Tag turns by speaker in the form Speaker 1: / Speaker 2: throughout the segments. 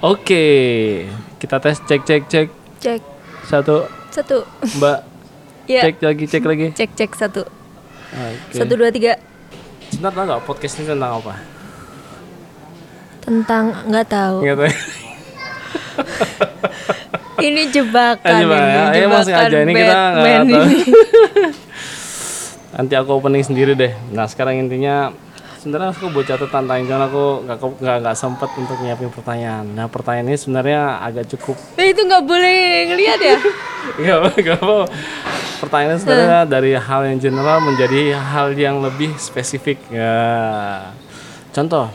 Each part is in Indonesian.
Speaker 1: Oke, kita tes cek cek cek
Speaker 2: Cek
Speaker 1: satu
Speaker 2: satu.
Speaker 1: Mbak
Speaker 2: Ya.
Speaker 1: cek lagi cek lagi.
Speaker 2: Cek cek satu.
Speaker 1: Oke.
Speaker 2: Satu dua tiga.
Speaker 1: Sebentar tahu nggak podcast ini tentang apa?
Speaker 2: Tentang nggak tahu.
Speaker 1: Nggak tahu.
Speaker 2: Ini jebakan.
Speaker 1: Ya.
Speaker 2: ini
Speaker 1: Ayo masih aja ini kita nggak tahu. Nanti aku opening sendiri deh. Nah sekarang intinya sebenarnya aku buat catatan tanya cuman aku nggak nggak nggak sempet untuk nyiapin pertanyaan. Nah pertanyaan ini sebenarnya agak cukup
Speaker 2: Eh, itu nggak boleh ngelihat ya?
Speaker 1: Gak apa, gak apa. Pertanyaannya sebenarnya dari hal yang general menjadi hal yang lebih spesifik. Ya. Contoh,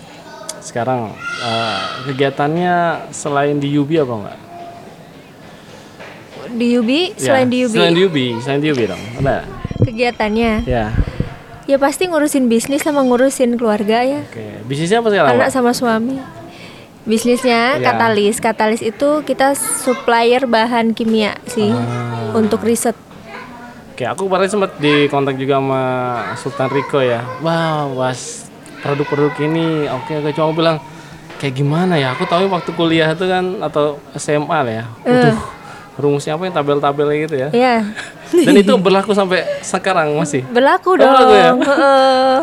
Speaker 1: sekarang eh, kegiatannya selain di UB apa enggak?
Speaker 2: Di Yubi, selain di Yubi,
Speaker 1: Selain di UB, selain di UB dong. Ada.
Speaker 2: kegiatannya
Speaker 1: Ya.
Speaker 2: Ya pasti ngurusin bisnis sama ngurusin keluarga ya.
Speaker 1: Oke. Bisnisnya apa sekarang?
Speaker 2: Anak sama suami. Bisnisnya
Speaker 1: Ya.
Speaker 2: katalis. Katalis itu kita supplier bahan kimia sih
Speaker 1: Ah.
Speaker 2: untuk riset.
Speaker 1: Oke, aku kemarin sempat di kontak juga sama Sultan Riko ya. Wow, was produk-produk ini. Oke, oke cuma aku bilang kayak gimana ya? Aku tahu waktu kuliah itu kan atau SMA lah ya. Waduh, rumusnya apa yang tabel-tabel gitu ya.
Speaker 2: Ya,
Speaker 1: Dan itu berlaku sampai sekarang masih.
Speaker 2: berlaku
Speaker 1: Oh,
Speaker 2: dong.
Speaker 1: berlaku ya?
Speaker 2: Heeh.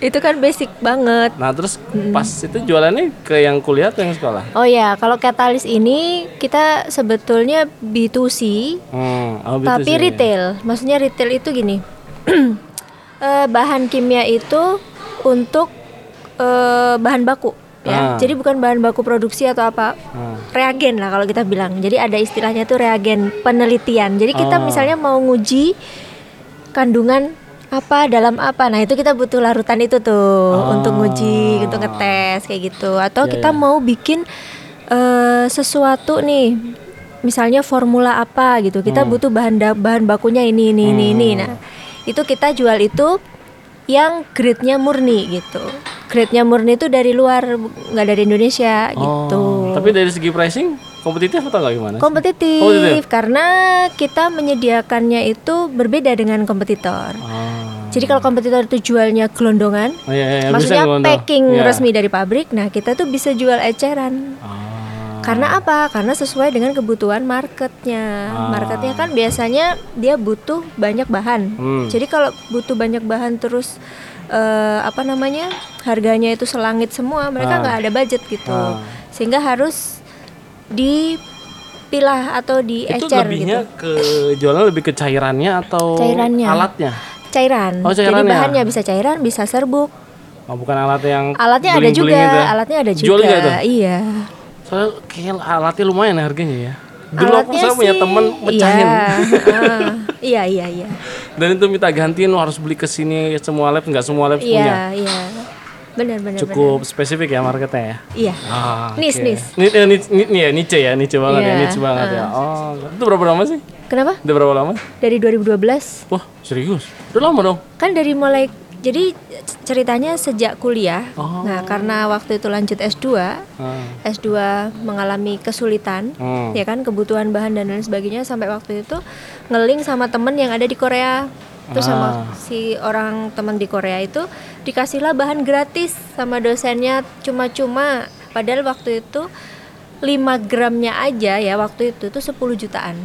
Speaker 2: itu kan basic banget.
Speaker 1: Nah, terus pas itu jualannya ke yang kuliah atau yang sekolah?
Speaker 2: Oh ya, kalau katalis ini kita sebetulnya B2C,
Speaker 1: Hmm, oh, gitu
Speaker 2: tapi
Speaker 1: sih.
Speaker 2: retail. Maksudnya retail itu gini. Eh, bahan kimia itu untuk eh, bahan baku
Speaker 1: Ah.
Speaker 2: ya. Jadi bukan bahan baku produksi atau apa.
Speaker 1: Hmm.
Speaker 2: Reagen lah kalau kita bilang. Jadi ada istilahnya tuh reagen penelitian. Jadi kita
Speaker 1: Oh.
Speaker 2: misalnya mau nguji kandungan apa dalam apa. Nah, itu kita butuh larutan itu tuh
Speaker 1: Oh.
Speaker 2: untuk nguji, untuk ngetes kayak gitu. Atau
Speaker 1: Ya,
Speaker 2: kita
Speaker 1: ya.
Speaker 2: mau bikin eh, sesuatu nih. Misalnya formula apa gitu. Kita
Speaker 1: Hmm.
Speaker 2: butuh bahan bahan bakunya ini ini ini ini. Nah, itu kita jual itu yang grade-nya murni gitu. Grade-nya murni itu dari luar nggak dari Indonesia gitu.
Speaker 1: Oh, tapi dari segi pricing kompetitif atau nggak gimana?
Speaker 2: kompetitif,
Speaker 1: Kompetitif?
Speaker 2: karena kita menyediakannya itu berbeda dengan kompetitor.
Speaker 1: Oh.
Speaker 2: Jadi kalau kompetitor itu jualnya gelondongan,
Speaker 1: Oh, iya, iya, bisa
Speaker 2: maksudnya packing
Speaker 1: Iya.
Speaker 2: resmi dari pabrik, nah kita tuh bisa jual eceran.
Speaker 1: Oh.
Speaker 2: Karena apa? Karena sesuai dengan kebutuhan marketnya.
Speaker 1: Ah.
Speaker 2: Marketnya kan biasanya dia butuh banyak bahan.
Speaker 1: Hmm.
Speaker 2: Jadi kalau butuh banyak bahan terus eh, apa namanya harganya itu selangit semua, mereka
Speaker 1: Ah.
Speaker 2: nggak ada budget gitu.
Speaker 1: Ah.
Speaker 2: Sehingga harus dipilah atau
Speaker 1: itu
Speaker 2: diecer
Speaker 1: lebihnya
Speaker 2: gitu.
Speaker 1: ke jualan lebih ke cairannya atau
Speaker 2: Cairannya.
Speaker 1: alatnya?
Speaker 2: Cairan.
Speaker 1: Oh,
Speaker 2: Jadi
Speaker 1: cairannya.
Speaker 2: bahannya bisa cairan, bisa serbuk.
Speaker 1: Oh, bukan alat yang
Speaker 2: Alatnya ada juga,
Speaker 1: itu ya?
Speaker 2: alatnya ada
Speaker 1: Jual
Speaker 2: juga.
Speaker 1: juga tuh?
Speaker 2: Iya.
Speaker 1: Soalnya kayak alatnya lumayan ya harganya ya. Dulu aku saya punya temen mecahin.
Speaker 2: Iya, Ah, iya, iya, iya.
Speaker 1: Dan itu minta gantiin harus beli ke sini semua lab nggak semua lab punya.
Speaker 2: Iya, iya. Benar, benar,
Speaker 1: Cukup spesifik ya marketnya ya.
Speaker 2: Iya.
Speaker 1: Ah,
Speaker 2: Nis,
Speaker 1: oke.
Speaker 2: nis.
Speaker 1: Ni- eh, niche, ni- ni- ya, niche ya, niche banget ya,
Speaker 2: Iya,
Speaker 1: niche banget ya. Oh, itu berapa lama sih?
Speaker 2: Kenapa?
Speaker 1: Udah berapa lama?
Speaker 2: Dari 2012.
Speaker 1: Wah, serius? Udah lama dong.
Speaker 2: Kan dari mulai jadi ceritanya sejak kuliah.
Speaker 1: Oh.
Speaker 2: Nah, karena waktu itu lanjut S2,
Speaker 1: Ah.
Speaker 2: S2 mengalami kesulitan,
Speaker 1: Hmm.
Speaker 2: ya kan kebutuhan bahan dan lain sebagainya sampai waktu itu ngeling sama temen yang ada di Korea. Terus
Speaker 1: Ah.
Speaker 2: sama si orang teman di Korea itu dikasihlah bahan gratis sama dosennya cuma-cuma. Padahal waktu itu 5 gramnya aja ya waktu itu tuh 10 jutaan.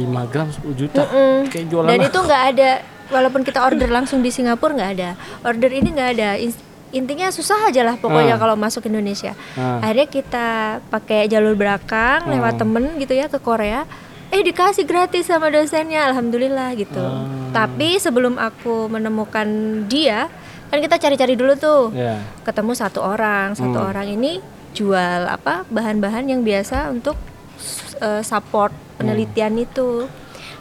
Speaker 1: 5 gram 10 juta.
Speaker 2: Mm-mm.
Speaker 1: Kayak jualan
Speaker 2: Dan itu nggak ada, walaupun kita order langsung di Singapura nggak ada. Order ini nggak ada. In- Intinya susah aja lah pokoknya
Speaker 1: Ah.
Speaker 2: kalau masuk Indonesia.
Speaker 1: Ah.
Speaker 2: Akhirnya kita pakai jalur belakang lewat temen gitu ya ke Korea. Eh dikasih gratis sama dosennya, alhamdulillah gitu.
Speaker 1: Ah.
Speaker 2: Tapi sebelum aku menemukan dia, kan kita cari-cari dulu tuh.
Speaker 1: Ya.
Speaker 2: Ketemu satu orang, satu
Speaker 1: Hmm.
Speaker 2: orang ini jual apa bahan-bahan yang biasa untuk eh, support penelitian itu.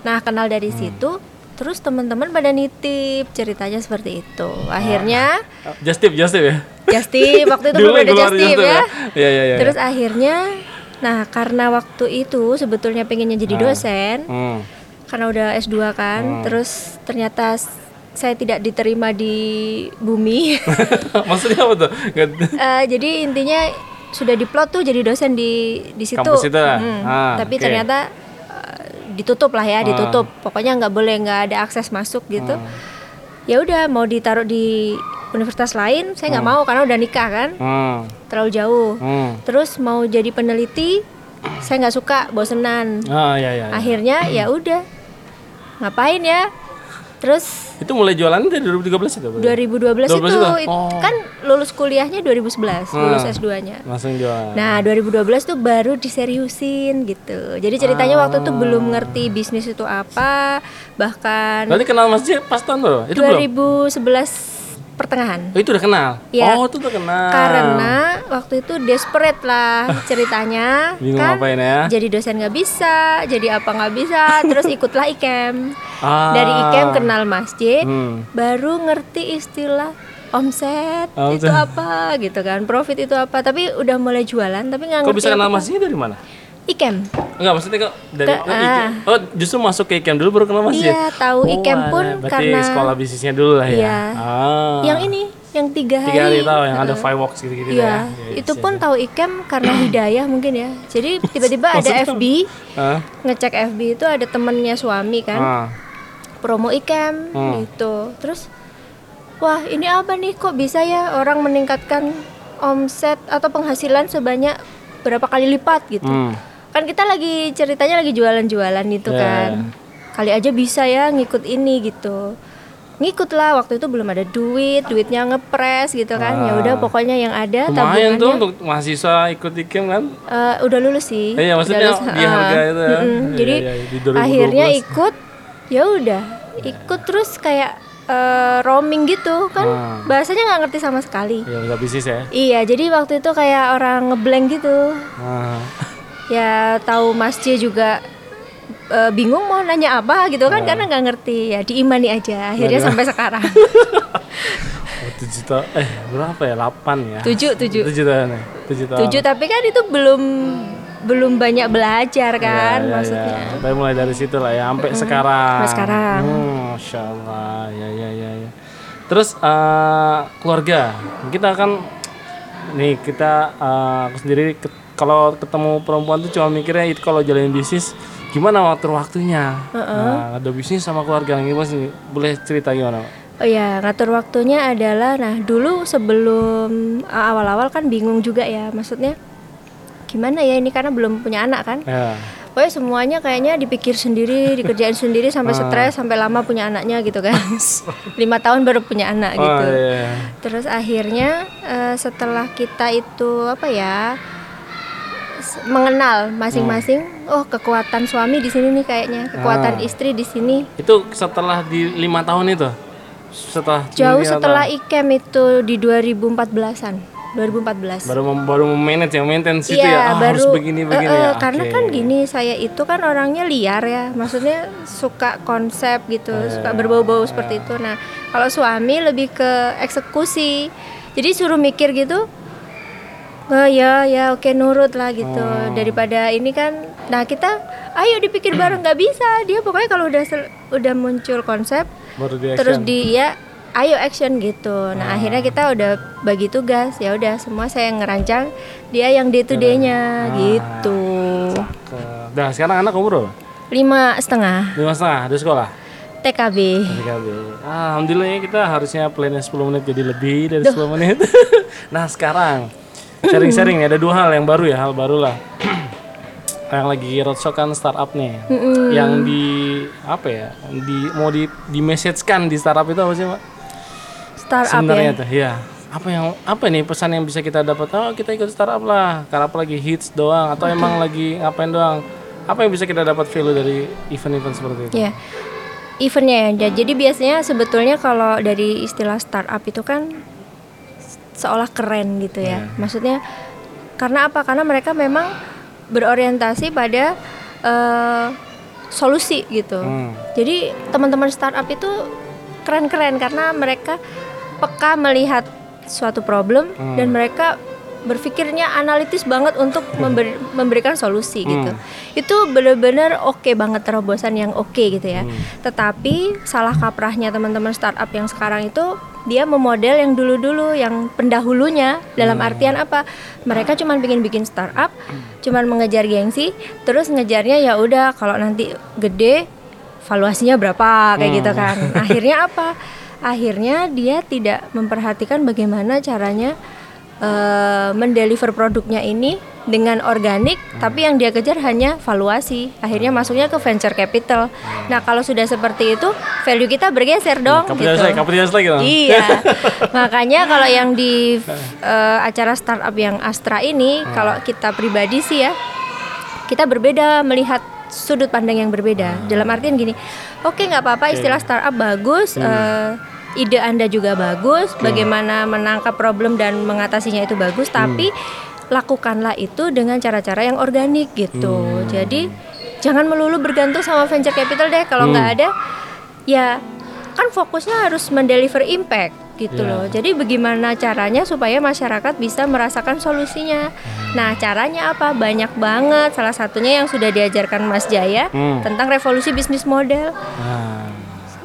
Speaker 2: Nah kenal dari situ, terus teman-teman pada nitip ceritanya seperti itu. Akhirnya
Speaker 1: Just tip, just tip ya.
Speaker 2: just tip waktu itu belum ada
Speaker 1: keluar
Speaker 2: just tip
Speaker 1: just tip
Speaker 2: ya.
Speaker 1: Iya, iya, iya.
Speaker 2: Terus akhirnya, nah karena waktu itu sebetulnya pengennya jadi
Speaker 1: Ah.
Speaker 2: dosen,
Speaker 1: Hmm.
Speaker 2: karena udah S2 kan,
Speaker 1: Hmm.
Speaker 2: terus ternyata saya tidak diterima di bumi.
Speaker 1: Maksudnya apa tuh?
Speaker 2: Eh, jadi intinya sudah diplot tuh jadi dosen di di situ.
Speaker 1: Kampus itu lah.
Speaker 2: Mm.
Speaker 1: Ah,
Speaker 2: Tapi
Speaker 1: oke.
Speaker 2: ternyata ditutup lah ya,
Speaker 1: Ah.
Speaker 2: ditutup. Pokoknya nggak boleh nggak ada akses masuk gitu. Ya udah mau ditaruh di universitas lain saya nggak mau karena udah nikah kan
Speaker 1: Hmm.
Speaker 2: terlalu jauh
Speaker 1: Hmm.
Speaker 2: terus mau jadi peneliti saya nggak suka bosenan
Speaker 1: Ah, ya, ya. ya.
Speaker 2: akhirnya ya udah ngapain ya terus
Speaker 1: Itu mulai jualan dari 2013 itu? berarti?
Speaker 2: 2012 itu,
Speaker 1: 12 itu?
Speaker 2: it-
Speaker 1: Oh.
Speaker 2: kan lulus kuliahnya 2011 lulus
Speaker 1: Hmm.
Speaker 2: S2-nya
Speaker 1: Langsung jualan.
Speaker 2: Nah, 2012 tuh baru diseriusin gitu. Jadi ceritanya waktu itu belum ngerti bisnis itu apa, bahkan
Speaker 1: Berarti kenal Mas J pas tahun berapa? Itu belum?
Speaker 2: 2011 pertengahan.
Speaker 1: Oh, itu udah kenal?
Speaker 2: Iya.
Speaker 1: Oh, itu udah kenal.
Speaker 2: Karena waktu itu desperate lah ceritanya,
Speaker 1: Bingung
Speaker 2: kan?
Speaker 1: ngapain ya?
Speaker 2: Jadi dosen nggak bisa, jadi apa nggak bisa, terus ikutlah ikem.
Speaker 1: Ah.
Speaker 2: Dari ikem kenal masjid,
Speaker 1: Hmm.
Speaker 2: baru ngerti istilah omset,
Speaker 1: Omset.
Speaker 2: itu apa gitu kan, profit itu apa. Tapi udah mulai jualan, tapi nggak
Speaker 1: Kok
Speaker 2: ngerti.
Speaker 1: bisa kenal
Speaker 2: apa-apa.
Speaker 1: Mas J dari mana?
Speaker 2: Ikem.
Speaker 1: Enggak, maksudnya kok dari
Speaker 2: Ke-
Speaker 1: oh, IKEM.
Speaker 2: ah.
Speaker 1: Oh, justru masuk ke IKEM dulu baru kenal Mas J?
Speaker 2: Iya, tahu
Speaker 1: Oh,
Speaker 2: IKEM pun karena
Speaker 1: sekolah bisnisnya dulu lah ya?
Speaker 2: Iya.
Speaker 1: Ah.
Speaker 2: yang ini, yang tiga hari.
Speaker 1: Tiga hari tahu, yang ada fireworks gitu-gitu
Speaker 2: Iya,
Speaker 1: ya?
Speaker 2: itu pun tahu Ikem karena hidayah mungkin ya. Jadi tiba-tiba ada? FB, ngecek FB itu ada temennya suami kan,
Speaker 1: Ah.
Speaker 2: promo Ikem
Speaker 1: Hmm.
Speaker 2: gitu. Terus, wah ini apa nih kok bisa ya orang meningkatkan omset atau penghasilan sebanyak berapa kali lipat gitu.
Speaker 1: Hmm.
Speaker 2: Kan kita lagi ceritanya lagi jualan-jualan gitu
Speaker 1: Ya,
Speaker 2: kan. Kali aja bisa ya ngikut ini gitu. Ngikut lah waktu itu belum ada duit, duitnya ngepres gitu kan. Ya udah
Speaker 1: Ah.
Speaker 2: pokoknya yang ada
Speaker 1: Lumayan tuh untuk mahasiswa ikut IKEM kan?
Speaker 2: Eh, udah lulus sih.
Speaker 1: Iya, maksudnya
Speaker 2: Udah lulus,
Speaker 1: di
Speaker 2: ah.
Speaker 1: harga itu ya. Iya,
Speaker 2: Jadi
Speaker 1: iya, di 2012.
Speaker 2: akhirnya ikut, ya udah ikut terus kayak eh, roaming gitu kan.
Speaker 1: Ah.
Speaker 2: Bahasanya nggak ngerti sama sekali.
Speaker 1: Ya, udah bisnis ya?
Speaker 2: Iya, jadi waktu itu kayak orang ngeblank gitu.
Speaker 1: Ah.
Speaker 2: Ya tahu Mas C juga eh, bingung mau nanya apa gitu kan karena nggak ngerti ya diimani aja akhirnya
Speaker 1: Nah,
Speaker 2: sampai sekarang
Speaker 1: Oh, tujuh tahun, eh berapa ya? 8 ya?
Speaker 2: tujuh tujuh
Speaker 1: Tujuh tahun ya? Tujuh tahun.
Speaker 2: tujuh tapi kan itu belum belum banyak belajar kan
Speaker 1: Ya, ya,
Speaker 2: maksudnya
Speaker 1: ya. Tapi mulai dari situ lah ya, sampai sekarang.
Speaker 2: Sampai sekarang.
Speaker 1: Hmm, Masya Allah, ya ya ya. ya. Terus eh, keluarga, kita kan, nih kita eh, aku sendiri ke- kalau ketemu perempuan tuh cuma mikirnya itu kalau jalanin bisnis gimana waktu waktunya. Nah, ada bisnis sama keluarga gimana sih? Boleh cerita gimana? Pak?
Speaker 2: Oh ya, ngatur waktunya adalah nah dulu sebelum uh, awal-awal kan bingung juga ya, maksudnya gimana ya ini karena belum punya anak kan.
Speaker 1: Ya.
Speaker 2: Pokoknya semuanya kayaknya dipikir sendiri, dikerjain sendiri sampai
Speaker 1: Ah.
Speaker 2: stres, sampai lama punya anaknya gitu kan. Lima tahun baru punya anak
Speaker 1: Oh,
Speaker 2: gitu.
Speaker 1: iya.
Speaker 2: Terus akhirnya eh, setelah kita itu apa ya mengenal masing-masing, oh kekuatan suami di sini nih kayaknya, kekuatan
Speaker 1: Ah.
Speaker 2: istri di sini.
Speaker 1: Itu setelah di lima tahun itu? Setelah
Speaker 2: Jauh setelah
Speaker 1: tahun?
Speaker 2: IKEM itu di 2014-an. 2014.
Speaker 1: baru mem- baru manage yang maintenance itu
Speaker 2: Iya,
Speaker 1: ya ah, harus begini
Speaker 2: eh,
Speaker 1: begini
Speaker 2: eh,
Speaker 1: ya
Speaker 2: Karena
Speaker 1: Oke.
Speaker 2: kan gini, saya itu kan orangnya liar ya. Maksudnya suka konsep gitu,
Speaker 1: Eh,
Speaker 2: suka berbau-bau seperti itu. Nah, kalau suami lebih ke eksekusi. Jadi suruh mikir gitu. Oh ya, ya oke nurut lah gitu.
Speaker 1: Oh.
Speaker 2: Daripada ini kan nah kita ayo dipikir bareng nggak bisa. Dia pokoknya kalau udah sel- udah muncul konsep
Speaker 1: baru di
Speaker 2: terus
Speaker 1: action.
Speaker 2: di ya ayo action gitu nah akhirnya kita udah bagi tugas ya udah semua saya yang ngerancang dia yang day to day-nya
Speaker 1: Ah.
Speaker 2: gitu
Speaker 1: Cakep. Nah sekarang anak umur berapa?
Speaker 2: lima setengah
Speaker 1: lima setengah di sekolah
Speaker 2: TKB
Speaker 1: TKB. Ah, Alhamdulillah ya kita harusnya plannya 10 menit jadi lebih dari 10 menit. nah sekarang sharing-sharing nih ada dua hal yang baru ya hal baru lah. yang lagi roadshow kan startup nih. Yang di apa ya? Di mau di di message-kan di startup itu apa sih, Pak?
Speaker 2: startup
Speaker 1: Sebenarnya
Speaker 2: ya
Speaker 1: tuh, ya. Apa yang apa nih pesan yang bisa kita dapat? Oh, kita ikut startup lah. Karena apa lagi hits doang atau emang lagi ngapain doang? Apa yang bisa kita dapat value dari event-event seperti itu?
Speaker 2: ya eventnya ya jadi biasanya sebetulnya kalau dari istilah startup itu kan seolah keren gitu ya maksudnya karena apa karena mereka memang berorientasi pada eh, solusi gitu
Speaker 1: Hmm.
Speaker 2: Jadi teman-teman startup itu keren-keren karena mereka peka melihat suatu problem
Speaker 1: Hmm.
Speaker 2: dan mereka berpikirnya analitis banget untuk memberi- memberikan solusi gitu.
Speaker 1: Hmm.
Speaker 2: Itu benar-benar oke banget terobosan yang oke gitu ya.
Speaker 1: Hmm.
Speaker 2: Tetapi salah kaprahnya teman-teman startup yang sekarang itu dia memodel yang dulu-dulu yang pendahulunya dalam
Speaker 1: Hmm.
Speaker 2: artian apa? Mereka cuman bikin bikin startup, cuman mengejar gengsi, terus ngejarnya ya udah kalau nanti gede valuasinya berapa kayak gitu kan. Akhirnya apa? akhirnya dia tidak memperhatikan bagaimana caranya eh, mendeliver produknya ini dengan organik tapi yang dia kejar hanya valuasi. Akhirnya masuknya ke venture capital. Nah kalau sudah seperti itu value kita bergeser dong
Speaker 1: Kapitalis
Speaker 2: gitu.
Speaker 1: lagi, kapitalis lagi dong.
Speaker 2: Iya, makanya kalau yang di eh, acara startup yang Astra ini,
Speaker 1: Hmm.
Speaker 2: kalau kita pribadi sih ya, kita berbeda melihat sudut pandang yang berbeda. Dalam artian gini, oke nggak apa-apa istilah startup bagus, eh, ide anda juga bagus, bagaimana menangkap problem dan mengatasinya itu bagus, tapi lakukanlah itu dengan cara-cara yang organik gitu. Jadi jangan melulu bergantung sama venture capital deh. Kalau nggak ada, ya kan fokusnya harus mendeliver impact gitu
Speaker 1: Iya.
Speaker 2: loh. Jadi bagaimana caranya supaya masyarakat bisa merasakan solusinya. Nah, caranya apa? Banyak banget. Salah satunya yang sudah diajarkan Mas Jaya
Speaker 1: Hmm.
Speaker 2: tentang revolusi bisnis model.
Speaker 1: Nah,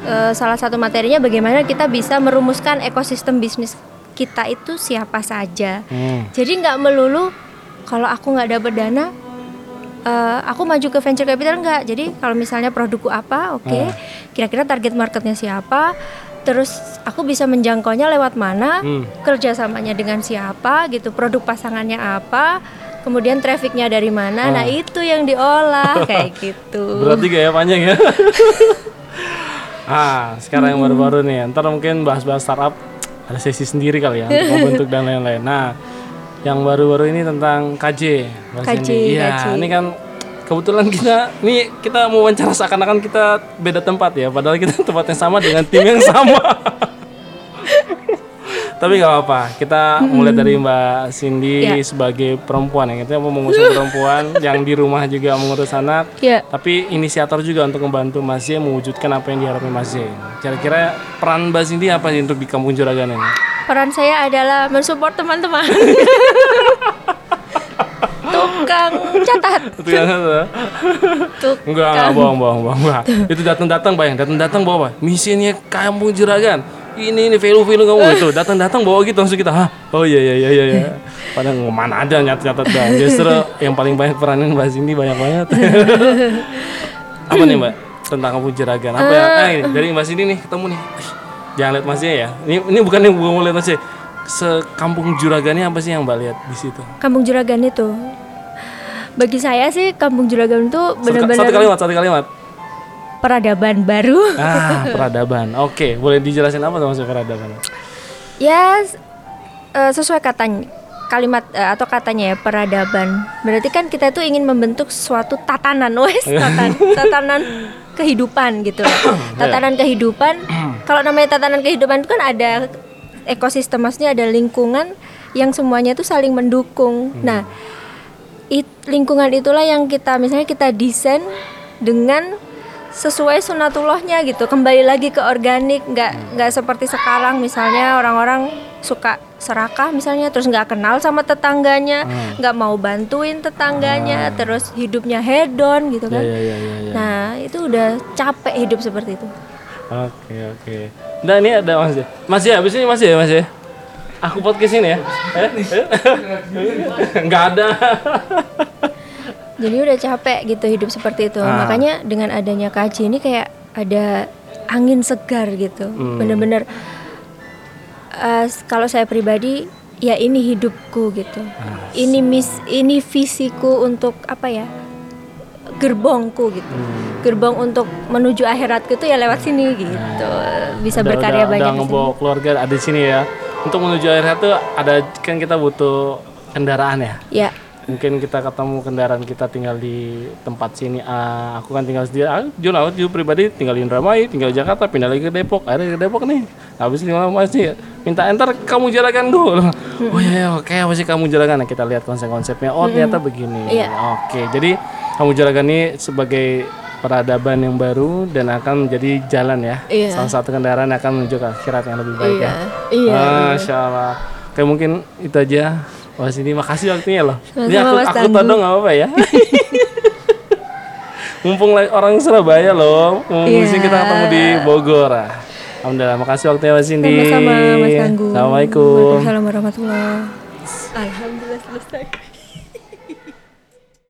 Speaker 2: Eh, salah satu materinya bagaimana kita bisa merumuskan ekosistem bisnis kita itu siapa saja.
Speaker 1: hmm.
Speaker 2: Jadi nggak melulu kalau aku nggak dapat dana, eh, aku maju ke venture capital nggak. Jadi kalau misalnya produkku apa, oke,
Speaker 1: Ah.
Speaker 2: kira-kira target marketnya siapa, terus aku bisa menjangkaunya lewat mana,
Speaker 1: Hmm.
Speaker 2: kerjasamanya dengan siapa, gitu, produk pasangannya apa, kemudian trafficnya dari mana. Nah itu yang diolah kayak gitu.
Speaker 1: Berarti gaya panjang ya. ah, sekarang yang baru-baru nih. Ntar mungkin bahas-bahas startup ada sesi sendiri kali ya untuk membentuk dan lain-lain. Nah, yang baru-baru ini tentang KJ.
Speaker 2: KJ.
Speaker 1: Iya, ini kan kebetulan kita ini kita mau wawancara seakan-akan kita beda tempat ya, padahal kita tempatnya sama dengan tim yang sama. Tapi nggak apa-apa, kita mulai dari Mbak Cindy
Speaker 2: Ya.
Speaker 1: sebagai perempuan ya, kita mau mengusung perempuan yang di rumah juga mengurus anak,
Speaker 2: Ya.
Speaker 1: tapi inisiator juga untuk membantu Mas Ye mewujudkan apa yang diharapkan Mas Ye. Kira-kira peran Mbak Cindy apa sih untuk di Kampung Juragan ini?
Speaker 2: Peran saya adalah mensupport teman-teman. Tukang catat.
Speaker 1: Itu yang
Speaker 2: Tuk.
Speaker 1: enggak enggak bohong bohong bohong enggak. Itu datang-datang bayang, datang-datang bawa apa? Misinya Kampung Juragan. Ini ini value-value kamu. Itu datang-datang bawa gitu langsung kita Hah? oh iya iya iya iya. Padahal mana ada nyatet-nyatet dah. Justru yang paling banyak peranan Mbak Cindy banyak banget. Apa nih Mbak? Tentang Kampung Juragan apa yang ah, ini, dari Mbak Cindy nih ketemu nih. Ih, jangan lihat Mas Ye ya ini ini bukan yang bukan mau lihat Mas Ye sekampung Juragannya apa sih yang Mbak lihat di situ?
Speaker 2: Kampung Juragan itu. Bagi saya sih Kampung Juragan itu
Speaker 1: satu, satu
Speaker 2: benar-benar
Speaker 1: kalimat satu kalimat
Speaker 2: peradaban baru.
Speaker 1: Ah, peradaban. Oke, boleh dijelasin apa tuh maksud peradaban?
Speaker 2: ya s- eh, sesuai katanya kalimat eh, atau katanya ya peradaban. Berarti kan kita itu ingin membentuk suatu tatanan, wes tatan, tatanan kehidupan gitu. loh. tatanan kehidupan. Kalau namanya tatanan kehidupan itu kan ada ekosistem maksudnya ada lingkungan yang semuanya itu saling mendukung. Nah, it- lingkungan itulah yang kita misalnya kita desain dengan sesuai sunatullahnya gitu kembali lagi ke organik nggak nggak seperti sekarang misalnya orang-orang suka serakah misalnya terus nggak kenal sama tetangganya nggak mau bantuin tetangganya terus hidupnya hedon gitu
Speaker 1: Ya
Speaker 2: kan
Speaker 1: ya ya ya. ya.
Speaker 2: nah itu udah capek hidup seperti itu
Speaker 1: Oke oke. Nah ini ada Mas ya. Mas ya, habis ini Mas ya Mas ya. Aku podcast ini ya. Eh? Enggak ada.
Speaker 2: jadi udah capek gitu hidup seperti itu
Speaker 1: Ah.
Speaker 2: makanya dengan adanya kaji ini kayak ada angin segar gitu
Speaker 1: Hmm.
Speaker 2: bener-bener eh, kalau saya pribadi ya ini hidupku gitu
Speaker 1: Ah,
Speaker 2: ini mis ini visiku untuk apa ya gerbongku gitu
Speaker 1: Hmm.
Speaker 2: gerbong untuk menuju akhiratku itu ya lewat sini gitu bisa
Speaker 1: Udah-
Speaker 2: berkarya
Speaker 1: udah,
Speaker 2: banyak
Speaker 1: Udah ngebawa keluarga ada di sini ya. Untuk menuju akhirat tuh ada kan kita butuh kendaraan ya.
Speaker 2: ya
Speaker 1: Mungkin kita ketemu kendaraan kita tinggal di tempat sini. Ah, aku kan tinggal sendiri. Ah, Jun, aku juga pribadi tinggal di Indramayu, tinggal di Jakarta, pindah lagi ke Depok. Ada ke Depok nih. Habis lima masih minta enter kamu jalakan dulu. Oh iya, iya, oke apa sih kamu jalakan? Nah, kita lihat konsep-konsepnya. Oh ternyata begini.
Speaker 2: Iya.
Speaker 1: Oke, jadi kamu jalakan ini sebagai peradaban yang baru dan akan menjadi jalan ya.
Speaker 2: Iya.
Speaker 1: Salah satu kendaraan akan menuju ke akhirat yang lebih baik
Speaker 2: iya
Speaker 1: ya.
Speaker 2: iya
Speaker 1: Masya Allah. Oke mungkin itu aja. Wah sini makasih waktunya loh. Ini aku
Speaker 2: Mas
Speaker 1: aku todong nggak apa-apa ya. Mumpung lagi orang Surabaya loh, mumpung sini kita ketemu di Bogor. Ah. Alhamdulillah, makasih waktunya Mas Cindy.
Speaker 2: sama-sama Mas Tangguh
Speaker 1: Assalamualaikum.
Speaker 2: Waalaikumsalam warahmatullahi Alhamdulillah selesai